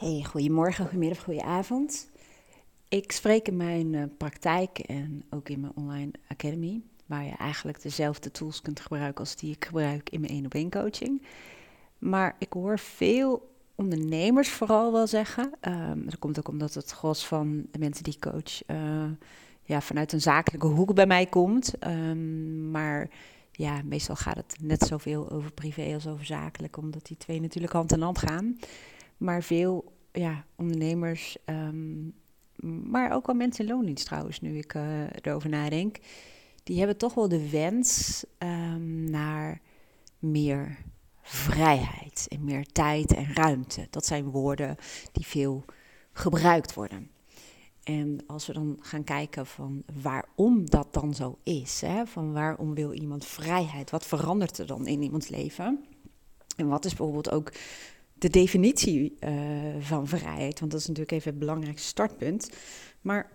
Hey, goedemorgen, goedemiddag, goedenavond. Ik spreek in mijn uh, praktijk en ook in mijn online academy, waar je eigenlijk dezelfde tools kunt gebruiken als die ik gebruik in mijn één op één coaching. Maar ik hoor veel ondernemers vooral wel zeggen. Um, dat komt ook omdat het gros van de mensen die ik coach uh, ja, vanuit een zakelijke hoek bij mij komt. Um, maar ja, meestal gaat het net zoveel over privé als over zakelijk, omdat die twee natuurlijk hand in hand gaan. Maar veel ja, ondernemers, ehm, maar ook wel mensen in loondienst trouwens, nu ik uh, erover nadenk, die hebben toch wel de wens um, naar meer vrijheid en meer tijd en ruimte. Dat zijn woorden die veel gebruikt worden. En als we dan gaan kijken van waarom dat dan zo is, hè, van waarom wil iemand vrijheid, wat verandert er dan in iemands leven? En wat is bijvoorbeeld ook de definitie uh, van vrijheid? Want dat is natuurlijk even het belangrijkste startpunt. Maar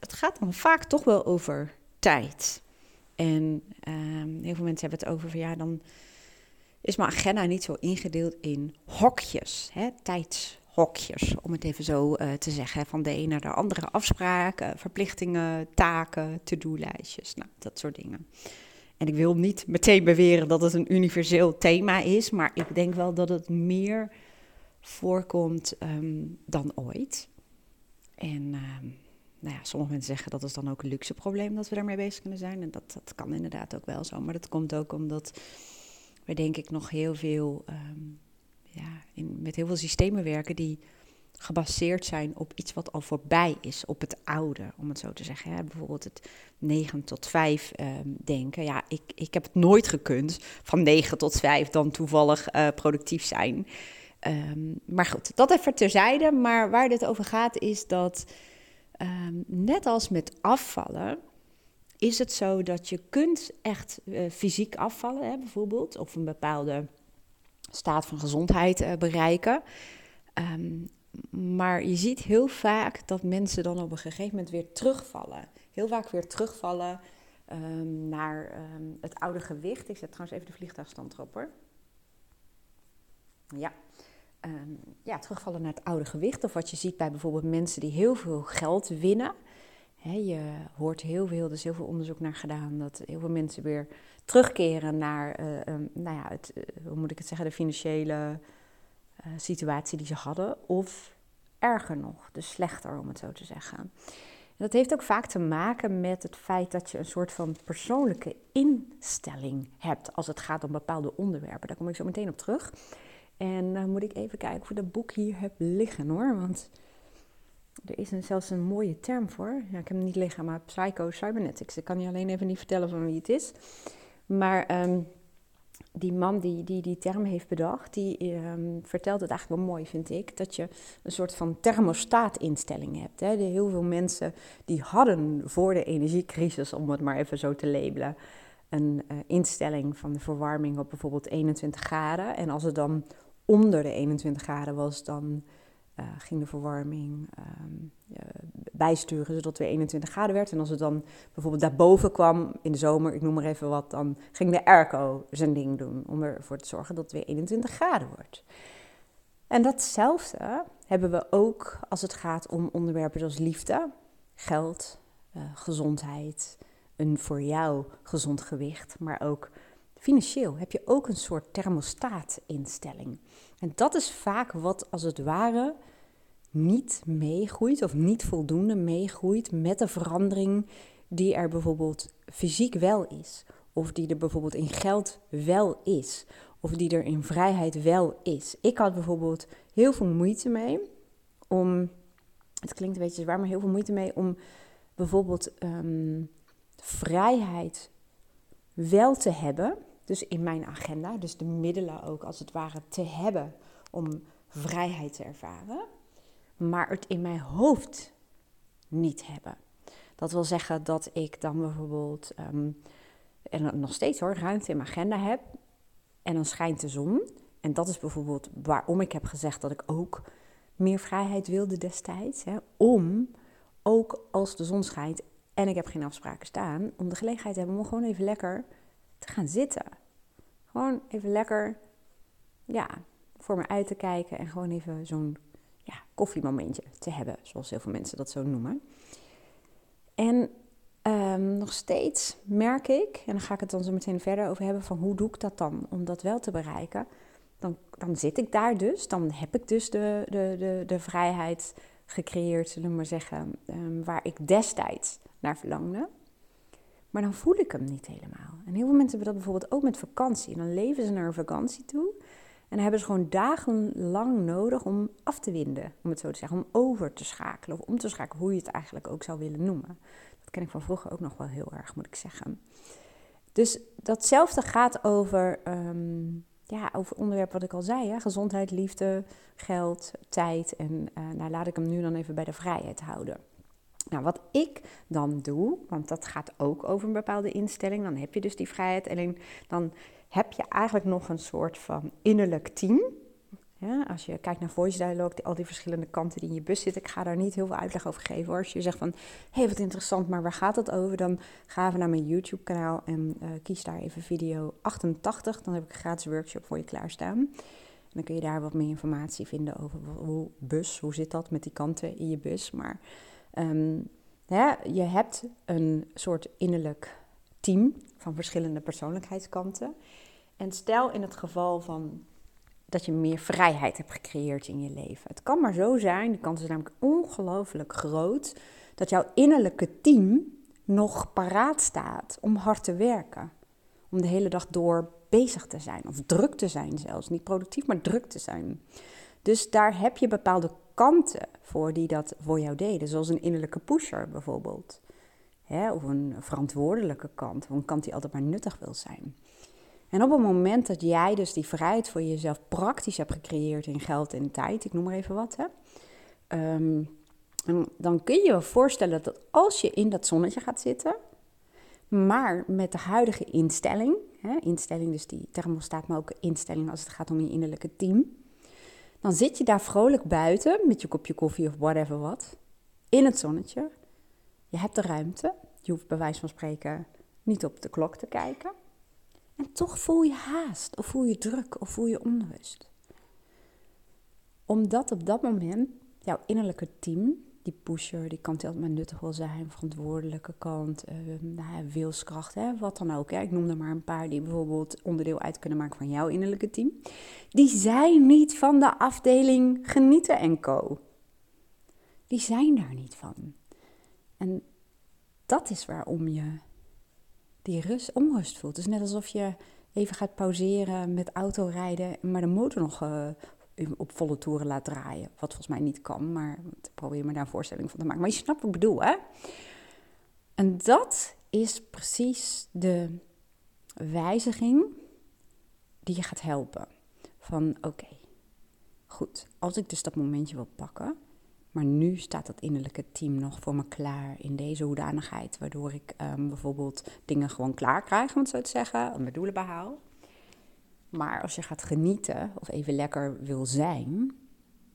het gaat dan vaak toch wel over tijd. En um, heel veel mensen hebben het over van ja, dan is mijn agenda niet zo ingedeeld in hokjes, hè, tijdshokjes, om het even zo uh, te zeggen. Van de een naar de andere afspraken, verplichtingen, taken, to-do-lijstjes, nou, dat soort dingen. En ik wil niet meteen beweren dat het een universeel thema is, maar ik denk wel dat het meer voorkomt um, dan ooit. En um, nou ja, sommige mensen zeggen dat is dan ook een luxe probleem dat we daarmee bezig kunnen zijn. En dat, dat kan inderdaad ook wel zo. Maar dat komt ook omdat we denk ik nog heel veel, um, ja, met heel veel systemen werken die gebaseerd zijn op iets wat al voorbij is, op het oude, om het zo te zeggen. Bijvoorbeeld het 9 tot 5 um, denken. Ja, ik, ik heb het nooit gekund van 9 tot 5 dan toevallig uh, productief zijn. Um, maar goed, dat even terzijde. Maar waar dit over gaat is dat, um, net als met afvallen, is het zo dat je kunt echt uh, fysiek afvallen, hè, bijvoorbeeld, of een bepaalde staat van gezondheid uh, bereiken. Um, maar je ziet heel vaak dat mensen dan op een gegeven moment weer terugvallen. Heel vaak weer terugvallen naar het oude gewicht. Ik zet trouwens even de vliegtuigstand erop hoor. Ja. Um, ja, terugvallen naar het oude gewicht. Of wat je ziet bij bijvoorbeeld mensen die heel veel geld winnen. Je hoort heel veel, er is heel veel onderzoek naar gedaan, dat heel veel mensen weer terugkeren naar, uh, um, nou ja, het, uh, hoe moet ik het zeggen, de financiële uh, situatie die ze hadden. Of erger nog, dus slechter om het zo te zeggen. En dat heeft ook vaak te maken met het feit dat je een soort van persoonlijke instelling hebt als het gaat om bepaalde onderwerpen. Daar kom ik zo meteen op terug. En dan moet ik even kijken ik dat boek hier heb liggen hoor. Want er is een, zelfs een mooie term voor. Ja, ik heb hem niet liggen, maar psycho-cybernetics. Ik kan je alleen even niet vertellen van wie het is. Maar um, die man die, die die term heeft bedacht, die um, vertelt het eigenlijk wel mooi, vind ik. Dat je een soort van thermostaatinstelling hebt. Hè. Heel veel mensen die hadden voor de energiecrisis, om het maar even zo te labelen, een uh, instelling van de verwarming op bijvoorbeeld 21 graden. En als het dan onder de 21 graden was, dan uh, ging de verwarming uh, bijsturen zodat het weer 21 graden werd. En als het dan bijvoorbeeld daarboven kwam in de zomer, ik noem maar even wat, dan ging de airco zijn ding doen om ervoor te zorgen dat het weer 21 graden wordt. En datzelfde hebben we ook als het gaat om onderwerpen zoals liefde, geld, uh, gezondheid, een voor jou gezond gewicht, maar ook financieel heb je ook een soort thermostaatinstelling. En dat is vaak wat als het ware niet meegroeit of niet voldoende meegroeit met de verandering die er bijvoorbeeld fysiek wel is. Of die er bijvoorbeeld in geld wel is. Of die er in vrijheid wel is. Ik had bijvoorbeeld heel veel moeite mee om. Het klinkt een beetje zwaar, maar heel veel moeite mee om bijvoorbeeld um, vrijheid wel te hebben dus in mijn agenda, dus de middelen ook als het ware te hebben om vrijheid te ervaren, maar het in mijn hoofd niet hebben. Dat wil zeggen dat ik dan bijvoorbeeld, um, en nog steeds hoor, ruimte in mijn agenda heb en dan schijnt de zon. En dat is bijvoorbeeld waarom ik heb gezegd dat ik ook meer vrijheid wilde destijds. Hè, om ook als de zon schijnt en ik heb geen afspraken staan, om de gelegenheid te hebben om gewoon even lekker gaan zitten. Gewoon even lekker, ja, voor me uit te kijken en gewoon even zo'n ja, koffiemomentje te hebben, zoals heel veel mensen dat zo noemen. En ehm, nog steeds merk ik, en dan ga ik het dan zo meteen verder over hebben, van hoe doe ik dat dan om dat wel te bereiken. Dan, dan zit ik daar dus, dan heb ik dus de, de, de, de vrijheid gecreëerd, zullen we maar zeggen, ehm, waar ik destijds naar verlangde. Maar dan voel ik hem niet helemaal. En heel veel mensen hebben dat bijvoorbeeld ook met vakantie. Dan leven ze naar een vakantie toe. En dan hebben ze gewoon dagenlang nodig om af te winden, om het zo te zeggen. Om over te schakelen of om te schakelen, hoe je het eigenlijk ook zou willen noemen. Dat ken ik van vroeger ook nog wel heel erg, moet ik zeggen. Dus datzelfde gaat over, um, ja, over onderwerp wat ik al zei. Hè? Gezondheid, liefde, geld, tijd. En uh, nou, laat ik hem nu dan even bij de vrijheid houden. Nou, wat ik dan doe, want dat gaat ook over een bepaalde instelling, dan heb je dus die vrijheid. Alleen dan heb je eigenlijk nog een soort van innerlijk team. Ja, als je kijkt naar voice dialogue, al die verschillende kanten die in je bus zitten, ik ga daar niet heel veel uitleg over geven hoor. Als je zegt van, hé hey, wat interessant, maar waar gaat het over? Dan ga even naar mijn YouTube kanaal en uh, kies daar even video 88. Dan heb ik een gratis workshop voor je klaarstaan. En dan kun je daar wat meer informatie vinden over hoe bus, hoe zit dat met die kanten in je bus. Maar Um, je hebt een soort innerlijk team van verschillende persoonlijkheidskanten. En stel in het geval van dat je meer vrijheid hebt gecreëerd in je leven. Het kan maar zo zijn, de kans is namelijk ongelooflijk groot, dat jouw innerlijke team nog paraat staat om hard te werken. Om de hele dag door bezig te zijn, of druk te zijn zelfs. Niet productief, maar druk te zijn. Dus daar heb je bepaalde kanten voor die dat voor jou deden. Zoals een innerlijke pusher bijvoorbeeld. of een verantwoordelijke kant, of een kant die altijd maar nuttig wil zijn. En op het moment dat jij dus die vrijheid voor jezelf praktisch hebt gecreëerd in geld en tijd, ik noem maar even wat, hè, ehm, dan kun je je voorstellen dat als je in dat zonnetje gaat zitten, maar met de huidige instelling, hè, instelling dus die thermostaat, maar ook instelling als het gaat om je innerlijke team, dan zit je daar vrolijk buiten met je kopje koffie of whatever wat. In het zonnetje. Je hebt de ruimte. Je hoeft bij wijze van spreken niet op de klok te kijken. En toch voel je haast, of voel je druk, of voel je onrust. Omdat op dat moment jouw innerlijke team die pusher, die kant die altijd maar nuttig wil zijn, verantwoordelijke kant, uh, nou, wilskracht, hè, wat dan ook. Ik noem er maar een paar die bijvoorbeeld onderdeel uit kunnen maken van jouw innerlijke team. Die zijn niet van de afdeling genieten en co. Die zijn daar niet van. En dat is waarom je die rust, onrust voelt. Het is net alsof je even gaat pauzeren met autorijden, maar de motor nog uh, op volle toeren laat draaien. Wat volgens mij niet kan, maar ik probeer me daar een voorstelling van te maken. Maar je snapt wat ik bedoel, hè? En dat is precies de wijziging die je gaat helpen. Van oké, goed, als ik dus dat momentje wil pakken, maar nu staat dat innerlijke team nog voor me klaar in deze hoedanigheid, waardoor ik um, bijvoorbeeld dingen gewoon klaar krijg, om zo te zeggen, mijn doelen behaal. Maar als je gaat genieten of even lekker wil zijn,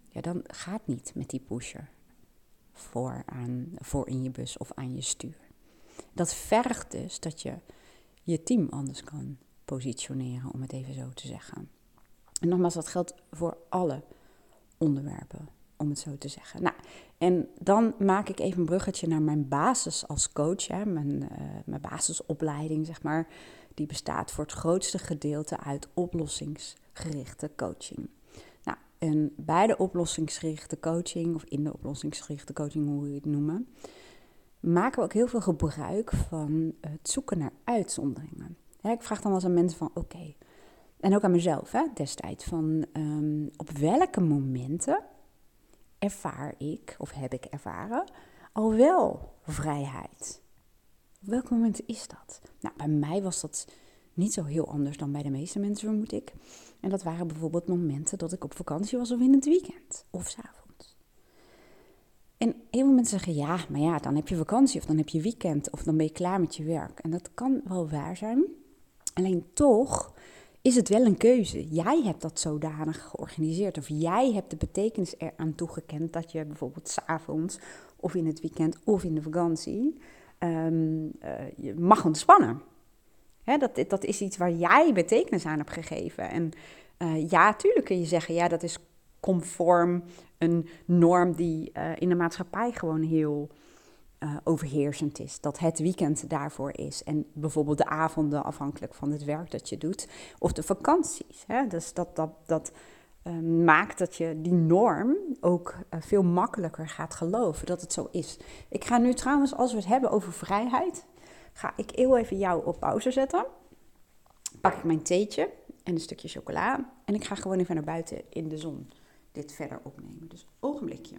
ja, dan gaat niet met die pusher voor, aan, voor in je bus of aan je stuur. Dat vergt dus dat je je team anders kan positioneren, om het even zo te zeggen. En nogmaals, dat geldt voor alle onderwerpen, om het zo te zeggen. Nou, en dan maak ik even een bruggetje naar mijn basis als coach, hè, mijn, uh, mijn basisopleiding, zeg maar die bestaat voor het grootste gedeelte uit oplossingsgerichte coaching. Nou, en bij de oplossingsgerichte coaching, of in de oplossingsgerichte coaching, hoe je het noemen, maken we ook heel veel gebruik van het zoeken naar uitzonderingen. ik vraag dan wel eens aan mensen van, oké, en ook aan mezelf hè, destijds, van ehm, op welke momenten ervaar ik, of heb ik ervaren, al wel vrijheid? Op welk moment is dat? Nou, bij mij was dat niet zo heel anders dan bij de meeste mensen, vermoed ik. En dat waren bijvoorbeeld momenten dat ik op vakantie was of in het weekend of s'avonds. En heel veel mensen zeggen ja, maar ja, dan heb je vakantie of dan heb je weekend of dan ben je klaar met je werk. En dat kan wel waar zijn. Alleen toch is het wel een keuze. Jij hebt dat zodanig georganiseerd. Of jij hebt de betekenis eraan toegekend dat je bijvoorbeeld s'avonds of in het weekend of in de vakantie um, je mag ontspannen. Hè, dat, dat is iets waar jij betekenis aan hebt gegeven. En uh, ja, tuurlijk kun je zeggen, ja, dat is conform een norm die uh, in de maatschappij gewoon heel overheersend is. Dat het weekend daarvoor is. En bijvoorbeeld de avonden afhankelijk van het werk dat je doet. Of de vakanties. Hè? Dus dat, dat, dat uh, maakt dat je die norm ook uh, veel makkelijker gaat geloven dat het zo is. Ik ga nu trouwens, als we het hebben over vrijheid, ga ik heel even jou op pauze zetten. Pak ik mijn theetje en een stukje chocola. En ik ga gewoon even naar buiten in de zon dit verder opnemen. Dus ogenblikje.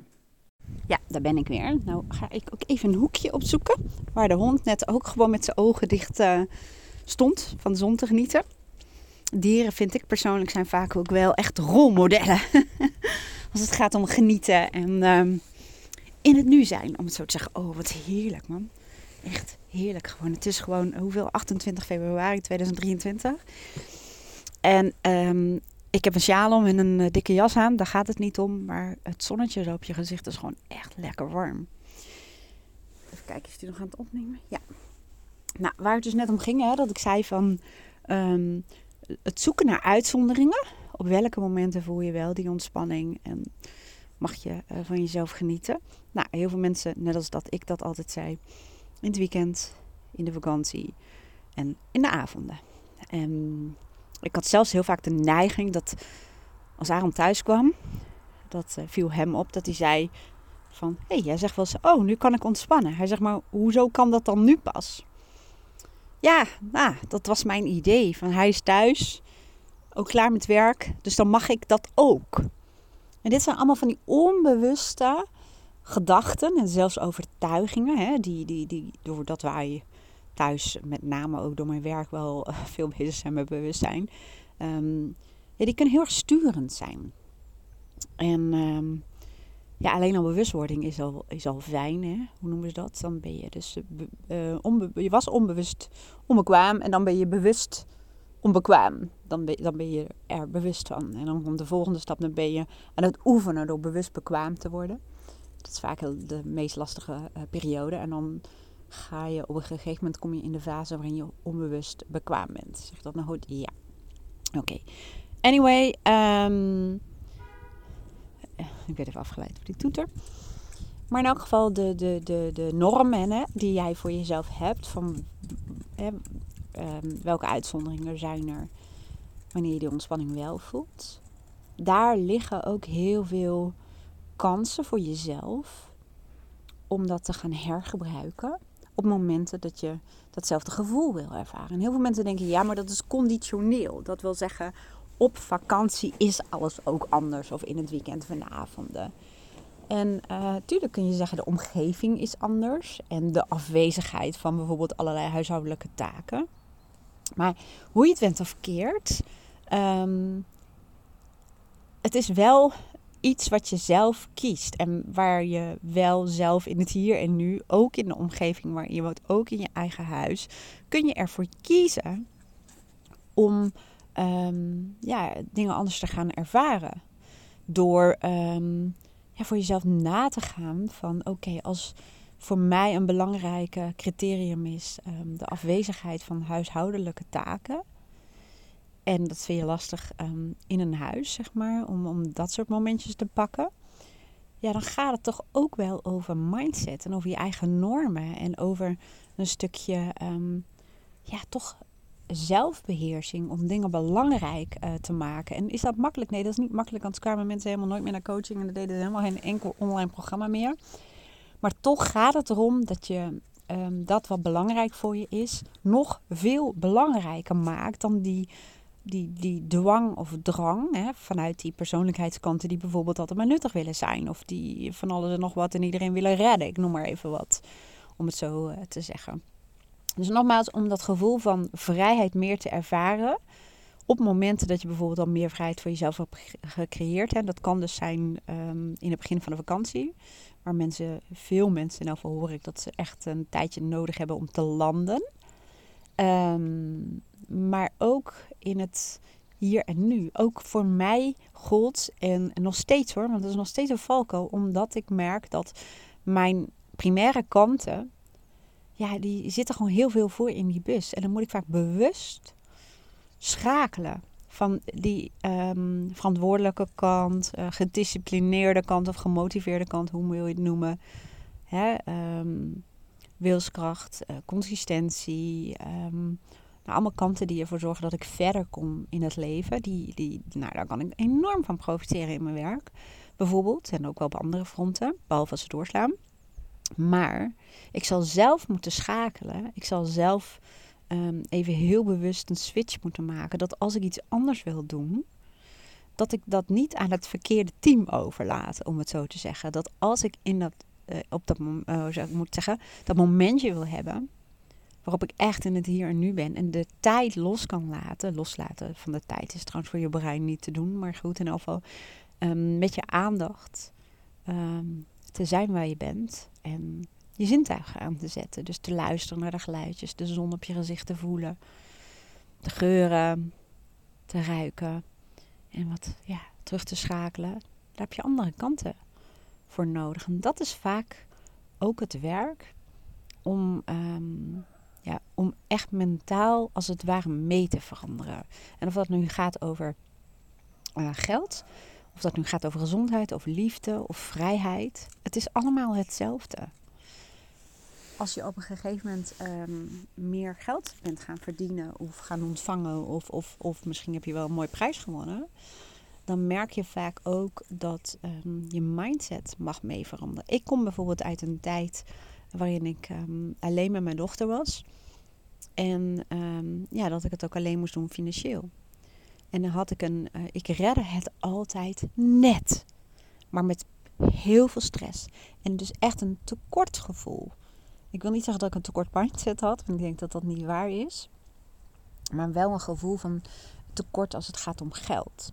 Ja, daar ben ik weer. Nou ga ik ook even een hoekje opzoeken. Waar de hond net ook gewoon met zijn ogen dicht uh, stond van de zon te genieten. Dieren vind ik persoonlijk zijn vaak ook wel echt rolmodellen. Als het gaat om genieten en um, in het nu zijn. Om het zo te zeggen. Oh, wat heerlijk man. Echt heerlijk gewoon. Het is gewoon, hoeveel? 28 februari 2023. En um, ik heb een sjaal om en een uh, dikke jas aan. Daar gaat het niet om. Maar het zonnetje op je gezicht is gewoon echt lekker warm. Even kijken, is die nog aan het opnemen? Ja. Nou, waar het dus net om ging, hè, dat ik zei van um, het zoeken naar uitzonderingen. Op welke momenten voel je wel die ontspanning en mag je uh, van jezelf genieten? Nou, heel veel mensen, net als dat ik dat altijd zei, in het weekend, in de vakantie en in de avonden. En ik had zelfs heel vaak de neiging dat als Aaron thuis kwam, dat uh, viel hem op dat hij zei van, hé, hey, jij zegt wel eens, oh, nu kan ik ontspannen. Hij zegt maar, hoezo kan dat dan nu pas? Ja, nou, dat was mijn idee. Van hij is thuis, ook klaar met werk, dus dan mag ik dat ook. En dit zijn allemaal van die onbewuste gedachten en zelfs overtuigingen, hè, die, die, die, doordat wij thuis, met name ook door mijn werk, wel uh, veel bezig zijn met bewustzijn. Um, ja, die kunnen heel erg sturend zijn. En um, ja, alleen al bewustwording is al, is al fijn. Hè? Hoe noemen ze dat? Dan ben je dus uh, je was onbewust onbekwaam en dan ben je bewust onbekwaam. Dan ben, dan ben je er bewust van. En dan komt de volgende stap, dan ben je aan het oefenen door bewust bekwaam te worden. Dat is vaak de meest lastige uh, periode. En dan ga je op een gegeven moment kom je in de fase waarin je onbewust bekwaam bent. Zeg dat nou goed? Ja. Oké. Anyway, um, ik werd even afgeleid door die toeter. Maar in elk geval de, de, de, de normen hè, die jij voor jezelf hebt. Van hè, um, welke uitzonderingen zijn er wanneer je die ontspanning wel voelt. Daar liggen ook heel veel kansen voor jezelf om dat te gaan hergebruiken op momenten dat je datzelfde gevoel wil ervaren. En heel veel mensen denken, ja, maar dat is conditioneel. Dat wil zeggen, op vakantie is alles ook anders. Of in het weekend van de avonden. En uh, kun je zeggen, de omgeving is anders. En de afwezigheid van bijvoorbeeld allerlei huishoudelijke taken. Maar hoe je het went of keert, um, het is wel iets wat je zelf kiest. En waar je wel zelf in het hier en nu, ook in de omgeving waar je woont, ook in je eigen huis, kun je ervoor kiezen om um, ja, dingen anders te gaan ervaren. Door um, ja, voor jezelf na te gaan van oké, als voor mij een belangrijke criterium is um, de afwezigheid van huishoudelijke taken en dat vind je lastig in een huis, zeg maar, om, om dat soort momentjes te pakken. Ja, dan gaat het toch ook wel over mindset en over je eigen normen. En over een stukje, ja, toch zelfbeheersing om dingen belangrijk uh, te maken. En is dat makkelijk? Nee, dat is niet makkelijk, want kwamen mensen helemaal nooit meer naar coaching en dan deden ze helemaal geen enkel online programma meer. Maar toch gaat het erom dat je um, dat wat belangrijk voor je is, nog veel belangrijker maakt dan die die, die dwang of drang hè, vanuit die persoonlijkheidskanten die bijvoorbeeld altijd maar nuttig willen zijn. Of die van alles en nog wat en iedereen willen redden. Ik noem maar even wat, om het zo uh, te zeggen. Dus nogmaals, om dat gevoel van vrijheid meer te ervaren. Op momenten dat je bijvoorbeeld al meer vrijheid voor jezelf hebt gecreëerd. Hè. Dat kan dus zijn um, in het begin van de vakantie. Waar mensen, veel mensen, nou hoor ik dat ze echt een tijdje nodig hebben om te landen. Um, maar ook in het hier en nu. Ook voor mij gold en, nog steeds hoor, want dat is nog steeds een valko, omdat ik merk dat mijn primaire kanten, ja, die zitten gewoon heel veel voor in die bus. En dan moet ik vaak bewust schakelen van die ehm, verantwoordelijke kant, uh, gedisciplineerde kant of gemotiveerde kant, hoe wil je het noemen? Hè? Ehm, wilskracht, uh, consistentie. Um, nou, allemaal kanten die ervoor zorgen dat ik verder kom in het leven. Die, die, nou, daar kan ik enorm van profiteren in mijn werk. Bijvoorbeeld, en ook wel op andere fronten, behalve als ze doorslaan. Maar ik zal zelf moeten schakelen. Ik zal zelf um, even heel bewust een switch moeten maken. Dat als ik iets anders wil doen, dat ik dat niet aan het verkeerde team overlaat, om het zo te zeggen. Dat als ik in dat, uh, op dat, uh, zou ik moet zeggen, dat momentje wil hebben, waarop ik echt in het hier en nu ben en de tijd los kan laten. Loslaten van de tijd is trouwens voor je brein niet te doen, maar goed, in ieder geval um, met je aandacht um, te zijn waar je bent en je zintuigen aan te zetten. Dus te luisteren naar de geluidjes, de zon op je gezicht te voelen, de geuren te ruiken en wat ja, terug te schakelen. Daar heb je andere kanten voor nodig. En dat is vaak ook het werk om, um, ja, om echt mentaal als het ware mee te veranderen. En of dat nu gaat over uh, geld, of dat nu gaat over gezondheid, of liefde, of vrijheid. Het is allemaal hetzelfde als je op een gegeven moment um, meer geld bent gaan verdienen of gaan ontvangen, of, of, of misschien heb je wel een mooie prijs gewonnen, dan merk je vaak ook dat um, je mindset mag mee veranderen. Ik kom bijvoorbeeld uit een tijd waarin ik um, alleen met mijn dochter was. En ja, dat ik het ook alleen moest doen financieel. En dan had ik een, uh, ik redde het altijd net. Maar met heel veel stress. En dus echt een tekortgevoel. Ik wil niet zeggen dat ik een tekort mindset had, want ik denk dat dat niet waar is. Maar wel een gevoel van tekort als het gaat om geld.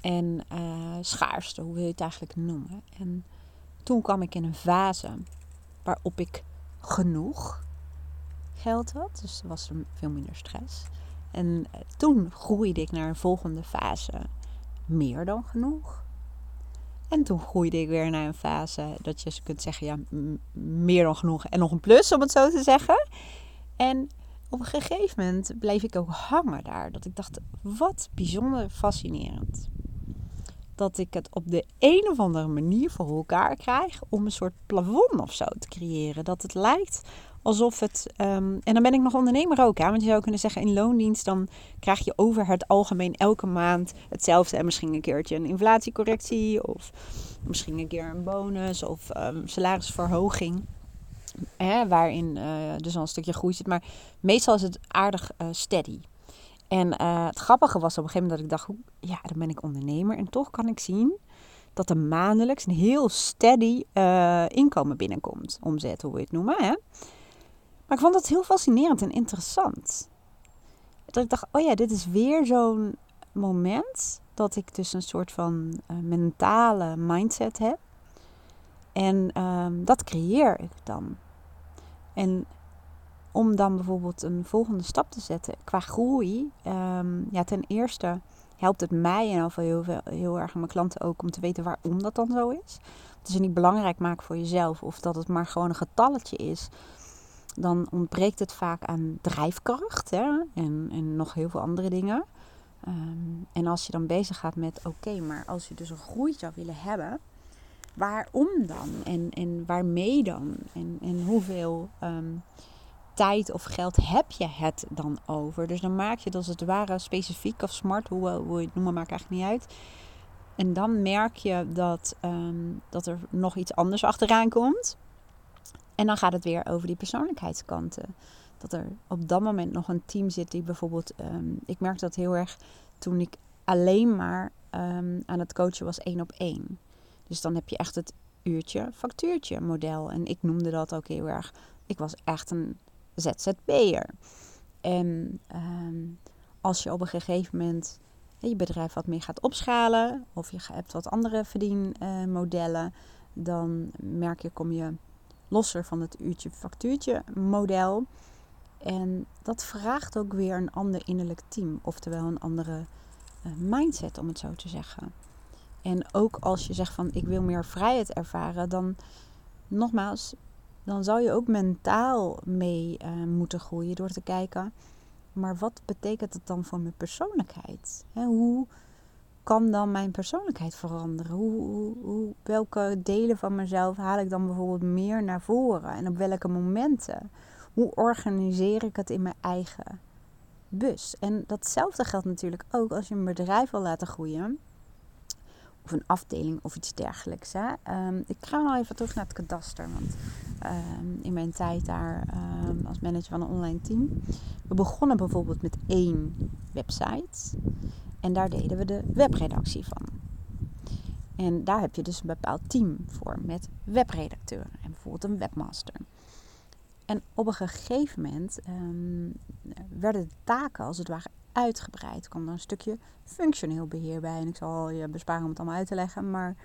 En uh, schaarste, hoe wil je het eigenlijk noemen. En toen kwam ik in een fase waarop ik genoeg geld had. Dus er was veel minder stress. En toen groeide ik naar een volgende fase. Meer dan genoeg. En toen groeide ik weer naar een fase dat je kunt zeggen, ja, meer dan genoeg en nog een plus, om het zo te zeggen. En op een gegeven moment bleef ik ook hangen daar. Dat ik dacht, wat bijzonder fascinerend. Dat ik het op de een of andere manier voor elkaar krijg om een soort plafond of zo te creëren. Dat het lijkt alsof het. Um, en dan ben ik nog ondernemer ook, hè? want je zou kunnen zeggen: in loondienst dan krijg je over het algemeen elke maand hetzelfde. En misschien een keertje een inflatiecorrectie, of misschien een keer een bonus of um, salarisverhoging. Hè, waarin uh, dus al een stukje groei zit. Maar meestal is het aardig uh, steady. En uh, het grappige was op een gegeven moment dat ik dacht: ja, dan ben ik ondernemer. En toch kan ik zien dat er maandelijks een heel steady inkomen binnenkomt. Omzet, hoe we het noemen. Hè? Maar ik vond het heel fascinerend en interessant. Dat ik dacht, oh ja, dit is weer zo'n moment dat ik dus een soort van uh, mentale mindset heb. En um, dat creëer ik dan. En om dan bijvoorbeeld een volgende stap te zetten qua groei. Um, ja, ten eerste helpt het mij en heel, veel, heel erg mijn klanten ook om te weten waarom dat dan zo is. Het is niet belangrijk maken voor jezelf of dat het maar gewoon een getalletje is dan ontbreekt het vaak aan drijfkracht hè? En, en nog heel veel andere dingen. Um, en als je dan bezig gaat met, oké, maar als je dus een groei zou willen hebben, waarom dan? En, en waarmee dan? En, en hoeveel um, tijd of geld heb je het dan over? Dus dan maak je het als het ware specifiek of smart, hoe, hoe je het noemen, maakt eigenlijk niet uit. En dan merk je dat, um, dat er nog iets anders achteraan komt. En dan gaat het weer over die persoonlijkheidskanten. Dat er op dat moment nog een team zit die bijvoorbeeld. Um, ik merkte dat heel erg toen ik alleen maar um, aan het coachen was één op één. Dus dan heb je echt het uurtje factuurtje model. En ik noemde dat ook heel erg. Ik was echt een ZZP'er. En um, als je op een gegeven moment je bedrijf wat meer gaat opschalen, of je hebt wat andere verdienmodellen, dan merk je, kom je losser van het uurtje factuurtje model. En dat vraagt ook weer een ander innerlijk team, oftewel een andere uh, mindset om het zo te zeggen. En ook als je zegt van ik wil meer vrijheid ervaren, dan nogmaals, dan zou je ook mentaal mee uh, moeten groeien door te kijken maar wat betekent het dan voor mijn persoonlijkheid? hoe kan dan mijn persoonlijkheid veranderen? Hoe, hoe, welke delen van mezelf haal ik dan bijvoorbeeld meer naar voren? En op welke momenten? Hoe organiseer ik het in mijn eigen bus? En datzelfde geldt natuurlijk ook als je een bedrijf wil laten groeien. Of een afdeling of iets dergelijks. Hè? Ehm, ik ga nog even terug naar het kadaster. Want Ehm, in mijn tijd daar ehm, als manager van een online team. We begonnen bijvoorbeeld met één website en daar deden we de webredactie van. En daar heb je dus een bepaald team voor met webredacteuren en bijvoorbeeld een webmaster. En op een gegeven moment um, werden de taken als het ware uitgebreid. Er kwam er een stukje functioneel beheer bij. En ik zal je besparen om het allemaal uit te leggen. Maar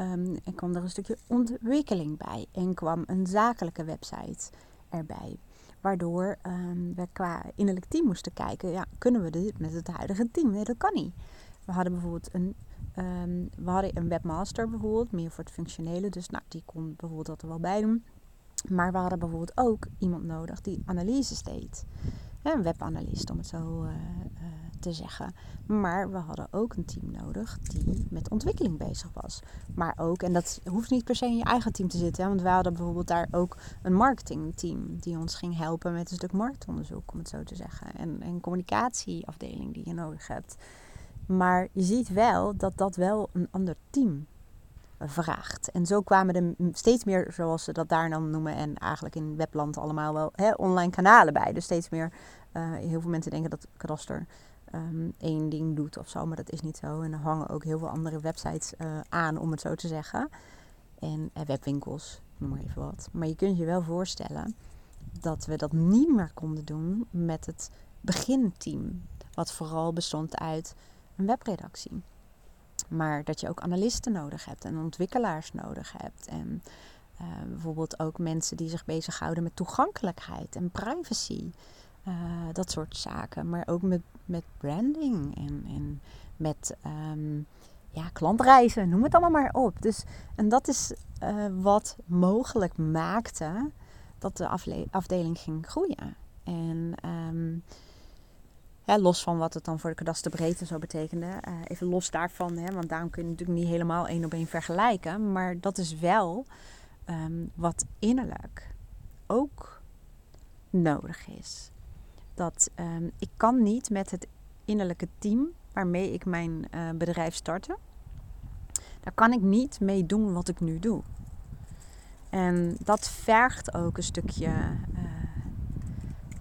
Um, en kwam er een stukje ontwikkeling bij en kwam een zakelijke website erbij. Waardoor um, we qua innerlijk team moesten kijken, ja, kunnen we dit met het huidige team? Nee, dat kan niet. We hadden bijvoorbeeld een, um, we hadden een webmaster bijvoorbeeld, meer voor het functionele. Dus nou, die kon bijvoorbeeld dat er wel bij doen. Maar we hadden bijvoorbeeld ook iemand nodig die analyses deed. Een webanalist, om het zo uh, te zeggen. Maar we hadden ook een team nodig die met ontwikkeling bezig was. Maar ook, en dat hoeft niet per se in je eigen team te zitten. want we hadden bijvoorbeeld daar ook een marketingteam die ons ging helpen met een stuk marktonderzoek, om het zo te zeggen. En een communicatieafdeling die je nodig hebt. Maar je ziet wel dat dat wel een ander team vraagt. En zo kwamen er steeds meer, zoals ze dat daar dan noemen, en eigenlijk in webland allemaal wel hè, online kanalen bij. Dus steeds meer, uh, heel veel mensen denken dat kadaster um, één ding doet of zo, maar dat is niet zo. En er hangen ook heel veel andere websites uh, aan, om het zo te zeggen. En uh, webwinkels, noem maar even wat. Maar je kunt je wel voorstellen dat we dat niet meer konden doen met het beginteam. Wat vooral bestond uit een webredactie. Maar dat je ook analisten nodig hebt en ontwikkelaars nodig hebt. En uh, bijvoorbeeld ook mensen die zich bezighouden met toegankelijkheid en privacy. Uh, dat soort zaken. Maar ook met, met branding en, en met um, ja, klantreizen, noem het allemaal maar op. Dus, en dat is uh, wat mogelijk maakte dat de afdeling ging groeien. En um, los van wat het dan voor de kadasterbreedte zo betekende. Uh, even los daarvan, hè, want daarom kun je natuurlijk niet helemaal één op één vergelijken. Maar dat is wel um, wat innerlijk ook nodig is dat um, ik kan niet met het innerlijke team waarmee ik mijn uh, bedrijf startte, daar kan ik niet mee doen wat ik nu doe. En dat vergt ook een stukje uh,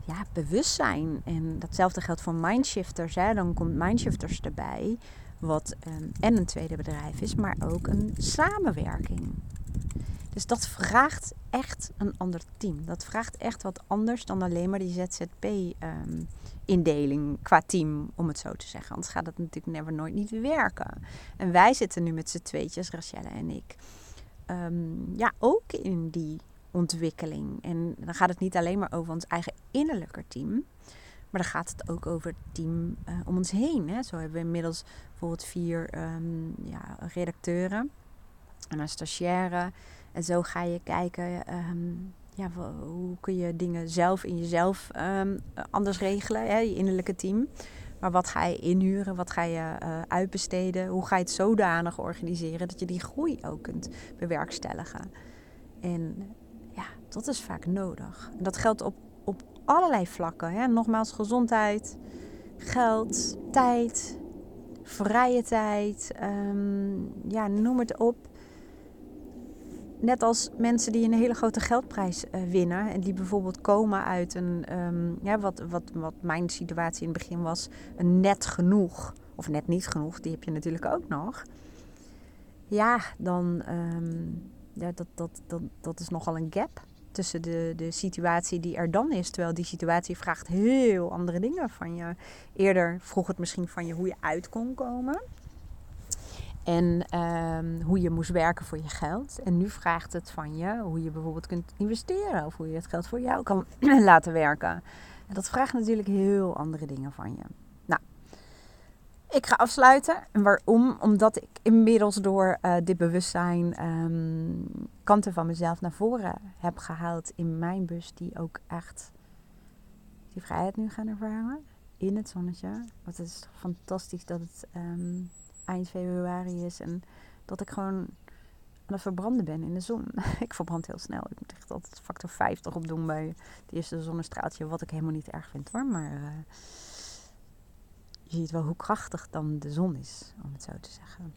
ja, bewustzijn. En datzelfde geldt voor mindshifters. Hè. Dan komt mindshifters erbij, wat um, en een tweede bedrijf is, maar ook een samenwerking. Dus dat vraagt echt een ander team. Dat vraagt echt wat anders dan alleen maar die ZZP-indeling ehm, qua team, om het zo te zeggen. Anders gaat het natuurlijk never nooit niet werken. En wij zitten nu met z'n tweetjes, Rachelle en ik, um, ja, ook in die ontwikkeling. En dan gaat het niet alleen maar over ons eigen innerlijke team. Maar dan gaat het ook over het team uh, om ons heen. Hè. Zo hebben we inmiddels bijvoorbeeld vier um, ja, redacteuren en een stagiaire. En zo ga je kijken, um, ja, hoe kun je dingen zelf in jezelf um, anders regelen, hè, je innerlijke team. Maar wat ga je inhuren? Wat ga je uh, uitbesteden? Hoe ga je het zodanig organiseren dat je die groei ook kunt bewerkstelligen? En dat is vaak nodig. En dat geldt op, op allerlei vlakken. Hè? Nogmaals, gezondheid, geld, tijd, vrije tijd. Um, ja, noem het op net als mensen die een hele grote geldprijs uh, winnen. En die bijvoorbeeld komen uit een, ja, wat, wat, wat mijn situatie in het begin was, een net genoeg. Of net niet genoeg, die heb je natuurlijk ook nog. Ja, dan um, ja, dat, dat, dat, dat is nogal een gap tussen de, de situatie die er dan is. Terwijl die situatie vraagt heel andere dingen van je. Eerder vroeg het misschien van je hoe je uit kon komen. En ehm, hoe je moest werken voor je geld. En nu vraagt het van je hoe je bijvoorbeeld kunt investeren. Of hoe je het geld voor jou kan laten werken. En dat vraagt natuurlijk heel andere dingen van je. Ik ga afsluiten. En waarom? Omdat ik inmiddels door uh, dit bewustzijn um, kanten van mezelf naar voren heb gehaald in mijn bus. Die ook echt die vrijheid nu gaan ervaren. in het zonnetje. Want het is fantastisch dat het ehm, eind februari is en dat ik gewoon aan het verbranden ben in de zon. ik verbrand heel snel. Ik moet echt altijd factor 50 op doen bij het eerste zonnestraaltje, wat ik helemaal niet erg vind hoor. Maar uh, je ziet wel hoe krachtig dan de zon is, om het zo te zeggen.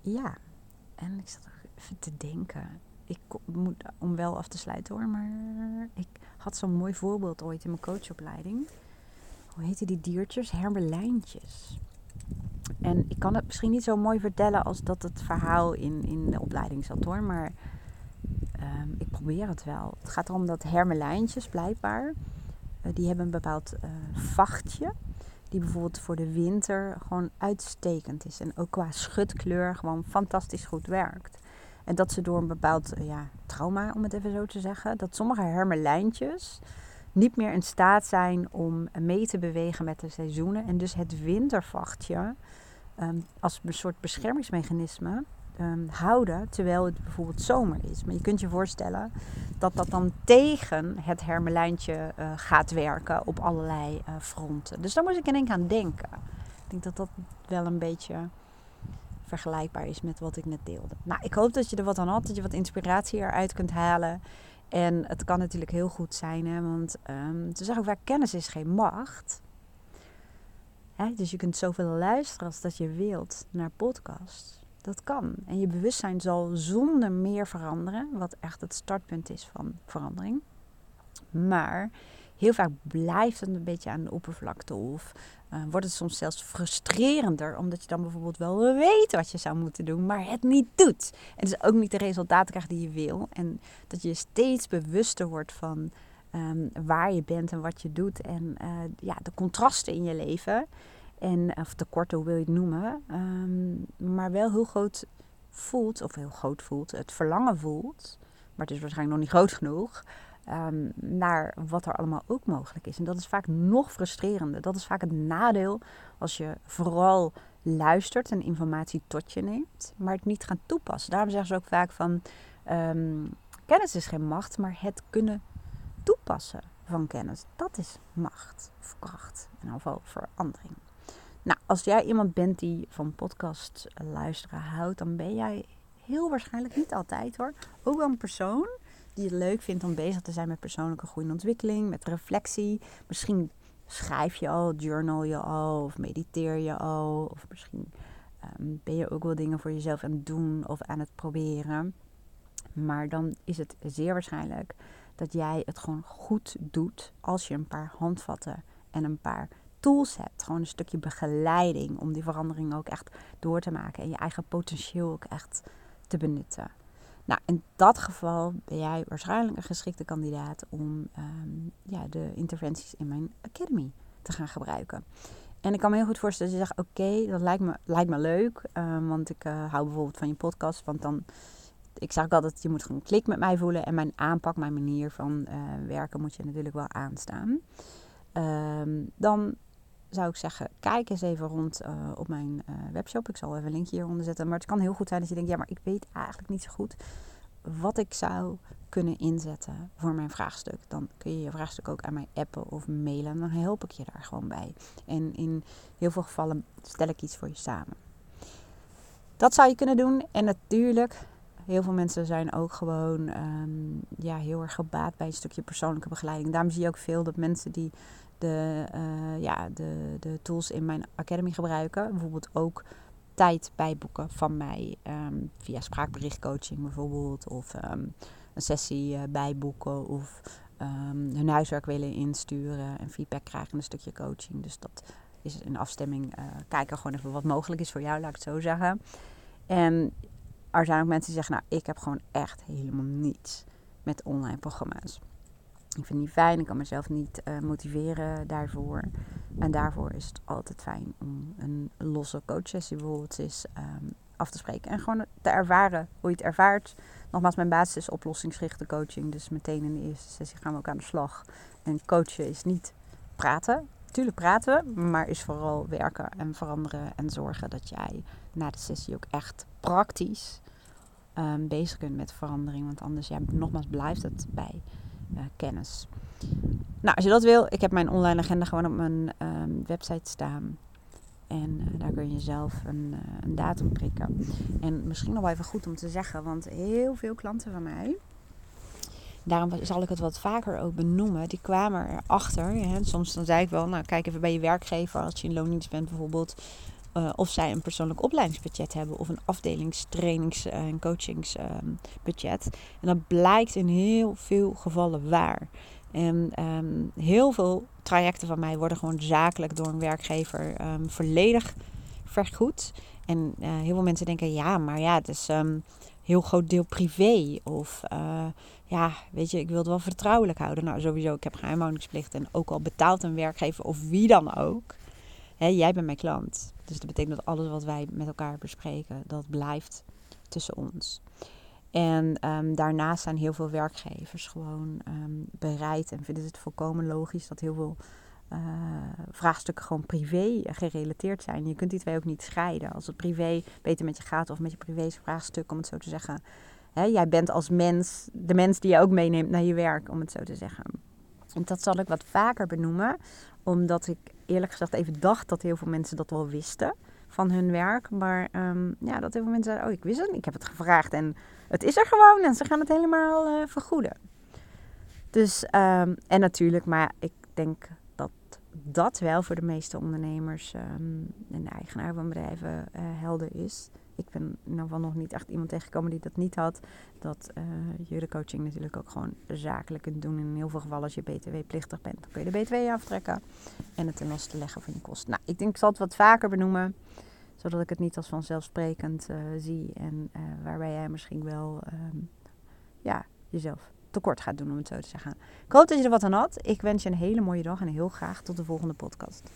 Ja, en ik zat even te denken. Ik moet, om wel af te sluiten hoor, maar ik had zo'n mooi voorbeeld ooit in mijn coachopleiding. Hoe heette die diertjes? Hermelijntjes. En ik kan het misschien niet zo mooi vertellen als dat het verhaal in, in de opleiding zat hoor. Maar um, ik probeer het wel. Het gaat erom dat hermelijntjes blijkbaar. Uh, die hebben een bepaald uh, vachtje. Die bijvoorbeeld voor de winter gewoon uitstekend is. En ook qua schutkleur gewoon fantastisch goed werkt. En dat ze door een bepaald uh, ja, trauma, om het even zo te zeggen. Dat sommige hermelijntjes niet meer in staat zijn om mee te bewegen met de seizoenen. En dus het wintervachtje um, als een soort beschermingsmechanisme um, houden terwijl het bijvoorbeeld zomer is. Maar je kunt je voorstellen dat dat dan tegen het hermelijntje uh, gaat werken op allerlei uh, fronten. Dus daar moest ik in één keer aan denken. Ik denk dat dat wel een beetje vergelijkbaar is met wat ik net deelde. Nou, ik hoop dat je er wat aan had, dat je wat inspiratie eruit kunt halen. En het kan natuurlijk heel goed zijn, hè, want um, ze zeggen ook vaak kennis is geen macht. Hè? Dus je kunt zoveel luisteren als dat je wilt naar podcasts. Dat kan. En je bewustzijn zal zonder meer veranderen, wat echt het startpunt is van verandering. Maar heel vaak blijft het een beetje aan de oppervlakte of uh, wordt het soms zelfs frustrerender, omdat je dan bijvoorbeeld wel weet wat je zou moeten doen, maar het niet doet. En dus ook niet de resultaten krijgt die je wil. En dat je steeds bewuster wordt van um, waar je bent en wat je doet. En uh, ja, de contrasten in je leven. En, of tekorten, hoe wil je het noemen. Um, maar wel heel groot voelt, of heel groot voelt, het verlangen voelt. Maar het is waarschijnlijk nog niet groot genoeg. Um, naar wat er allemaal ook mogelijk is. En dat is vaak nog frustrerender. Dat is vaak het nadeel als je vooral luistert en informatie tot je neemt, maar het niet gaat toepassen. Daarom zeggen ze ook vaak van um, kennis is geen macht, maar het kunnen toepassen van kennis, dat is macht of kracht. Ieder geval verandering. Nou, als jij iemand bent die van podcast luisteren houdt, dan ben jij heel waarschijnlijk niet altijd hoor. Ook wel een persoon die het leuk vindt om bezig te zijn met persoonlijke groei en ontwikkeling, met reflectie. Misschien schrijf je al, journal je al, of mediteer je al, of misschien um, ben je ook wel dingen voor jezelf aan het doen of aan het proberen. Maar dan is het zeer waarschijnlijk dat jij het gewoon goed doet als je een paar handvatten en een paar tools hebt. Gewoon een stukje begeleiding om die verandering ook echt door te maken en je eigen potentieel ook echt te benutten. Nou, in dat geval ben jij waarschijnlijk een geschikte kandidaat om um, ja, de interventies in mijn academy te gaan gebruiken. En ik kan me heel goed voorstellen dat je zegt: Oké, dat lijkt me, lijkt me leuk. Um, want ik uh, hou bijvoorbeeld van je podcast. Want dan ik zeg ook altijd, je moet gewoon klik met mij voelen. En mijn aanpak, mijn manier van uh, werken moet je natuurlijk wel aanstaan. Um, dan zou ik zeggen, kijk eens even rond uh, op mijn uh, webshop. Ik zal even een linkje hieronder zetten. Maar het kan heel goed zijn dat je denkt, ja, maar ik weet eigenlijk niet zo goed wat ik zou kunnen inzetten voor mijn vraagstuk. Dan kun je je vraagstuk ook aan mij appen of mailen. En dan help ik je daar gewoon bij. En in heel veel gevallen stel ik iets voor je samen. Dat zou je kunnen doen. En natuurlijk Heel veel mensen zijn ook gewoon um, ja, heel erg gebaat bij een stukje persoonlijke begeleiding. Daarom zie je ook veel dat mensen die de, uh, ja, de, de tools in mijn academy gebruiken, bijvoorbeeld ook tijd bijboeken van mij um, via spraakberichtcoaching bijvoorbeeld, of um, een sessie uh, bijboeken, of hun huiswerk willen insturen en feedback krijgen een stukje coaching. Dus dat is in afstemming uh, kijken gewoon even wat mogelijk is voor jou, laat ik het zo zeggen. En er zijn ook mensen die zeggen, nou, ik heb gewoon echt helemaal niets met online programma's. Ik vind het niet fijn, ik kan mezelf niet uh, motiveren daarvoor. En daarvoor is het altijd fijn om een losse coachsessie bijvoorbeeld eens um, af te spreken. En gewoon te ervaren hoe je het ervaart. Nogmaals, mijn basis is oplossingsgerichte coaching. Dus meteen in de eerste sessie gaan we ook aan de slag. En coachen is niet praten. Tuurlijk praten we, maar is vooral werken en veranderen en zorgen dat jij na de sessie ook echt praktisch um, bezig kunt met verandering. Want anders, ja, nogmaals, blijft het bij kennis. Nou, als je dat wil, ik heb mijn online agenda gewoon op mijn ehm, website staan. En uh, daar kun je zelf een, uh, een, datum prikken. En misschien nog wel even goed om te zeggen, want heel veel klanten van mij, daarom zal ik het wat vaker ook benoemen, die kwamen erachter. Hè, soms dan zei ik wel, nou kijk even bij je werkgever als je in loondienst bent bijvoorbeeld. Uh, of zij een persoonlijk opleidingsbudget hebben of een afdelingstrainings- en coachingsbudget. en dat blijkt in heel veel gevallen waar. En um, heel veel trajecten van mij worden gewoon zakelijk door een werkgever um, volledig vergoed. En uh, heel veel mensen denken, ja, maar ja, het is um, heel groot deel privé. Of uh, ja, weet je, ik wil het wel vertrouwelijk houden. Nou, sowieso, ik heb geheimhoudingsplicht. En ook al betaalt een werkgever of wie dan ook. Hè, jij bent mijn klant. Dus dat betekent dat alles wat wij met elkaar bespreken, dat blijft tussen ons. En um, daarnaast zijn heel veel werkgevers gewoon um, bereid en vinden het volkomen logisch dat heel veel uh, vraagstukken gewoon privé gerelateerd zijn. Je kunt die twee ook niet scheiden. Als het privé beter met je gaat of met je privé vraagstuk, om het zo te zeggen. Hè, jij bent als mens de mens die je ook meeneemt naar je werk, om het zo te zeggen. En dat zal ik wat vaker benoemen, omdat ik eerlijk gezegd even dacht dat heel veel mensen dat wel wisten van hun werk. Maar um, ja, dat heel veel mensen zeiden, oh ik wist het, ik heb het gevraagd en het is er gewoon en ze gaan het helemaal uh, vergoeden. Dus, um, en natuurlijk, maar ik denk dat dat wel voor de meeste ondernemers um, en de eigenaar van bedrijven uh, helder is. Ik ben in ieder geval nog niet echt iemand tegengekomen die dat niet had. Dat uh, je de coaching natuurlijk ook gewoon zakelijk kunt doen. In heel veel gevallen als je btw-plichtig bent, dan kun je de btw aftrekken. En het ten laste leggen van je kosten. Nou, ik denk ik zal het wat vaker benoemen zodat ik het niet als vanzelfsprekend uh, zie. En uh, waarbij jij misschien wel um, ja, jezelf tekort gaat doen, om het zo te zeggen. Ik hoop dat je er wat aan had. Ik wens je een hele mooie dag en heel graag tot de volgende podcast.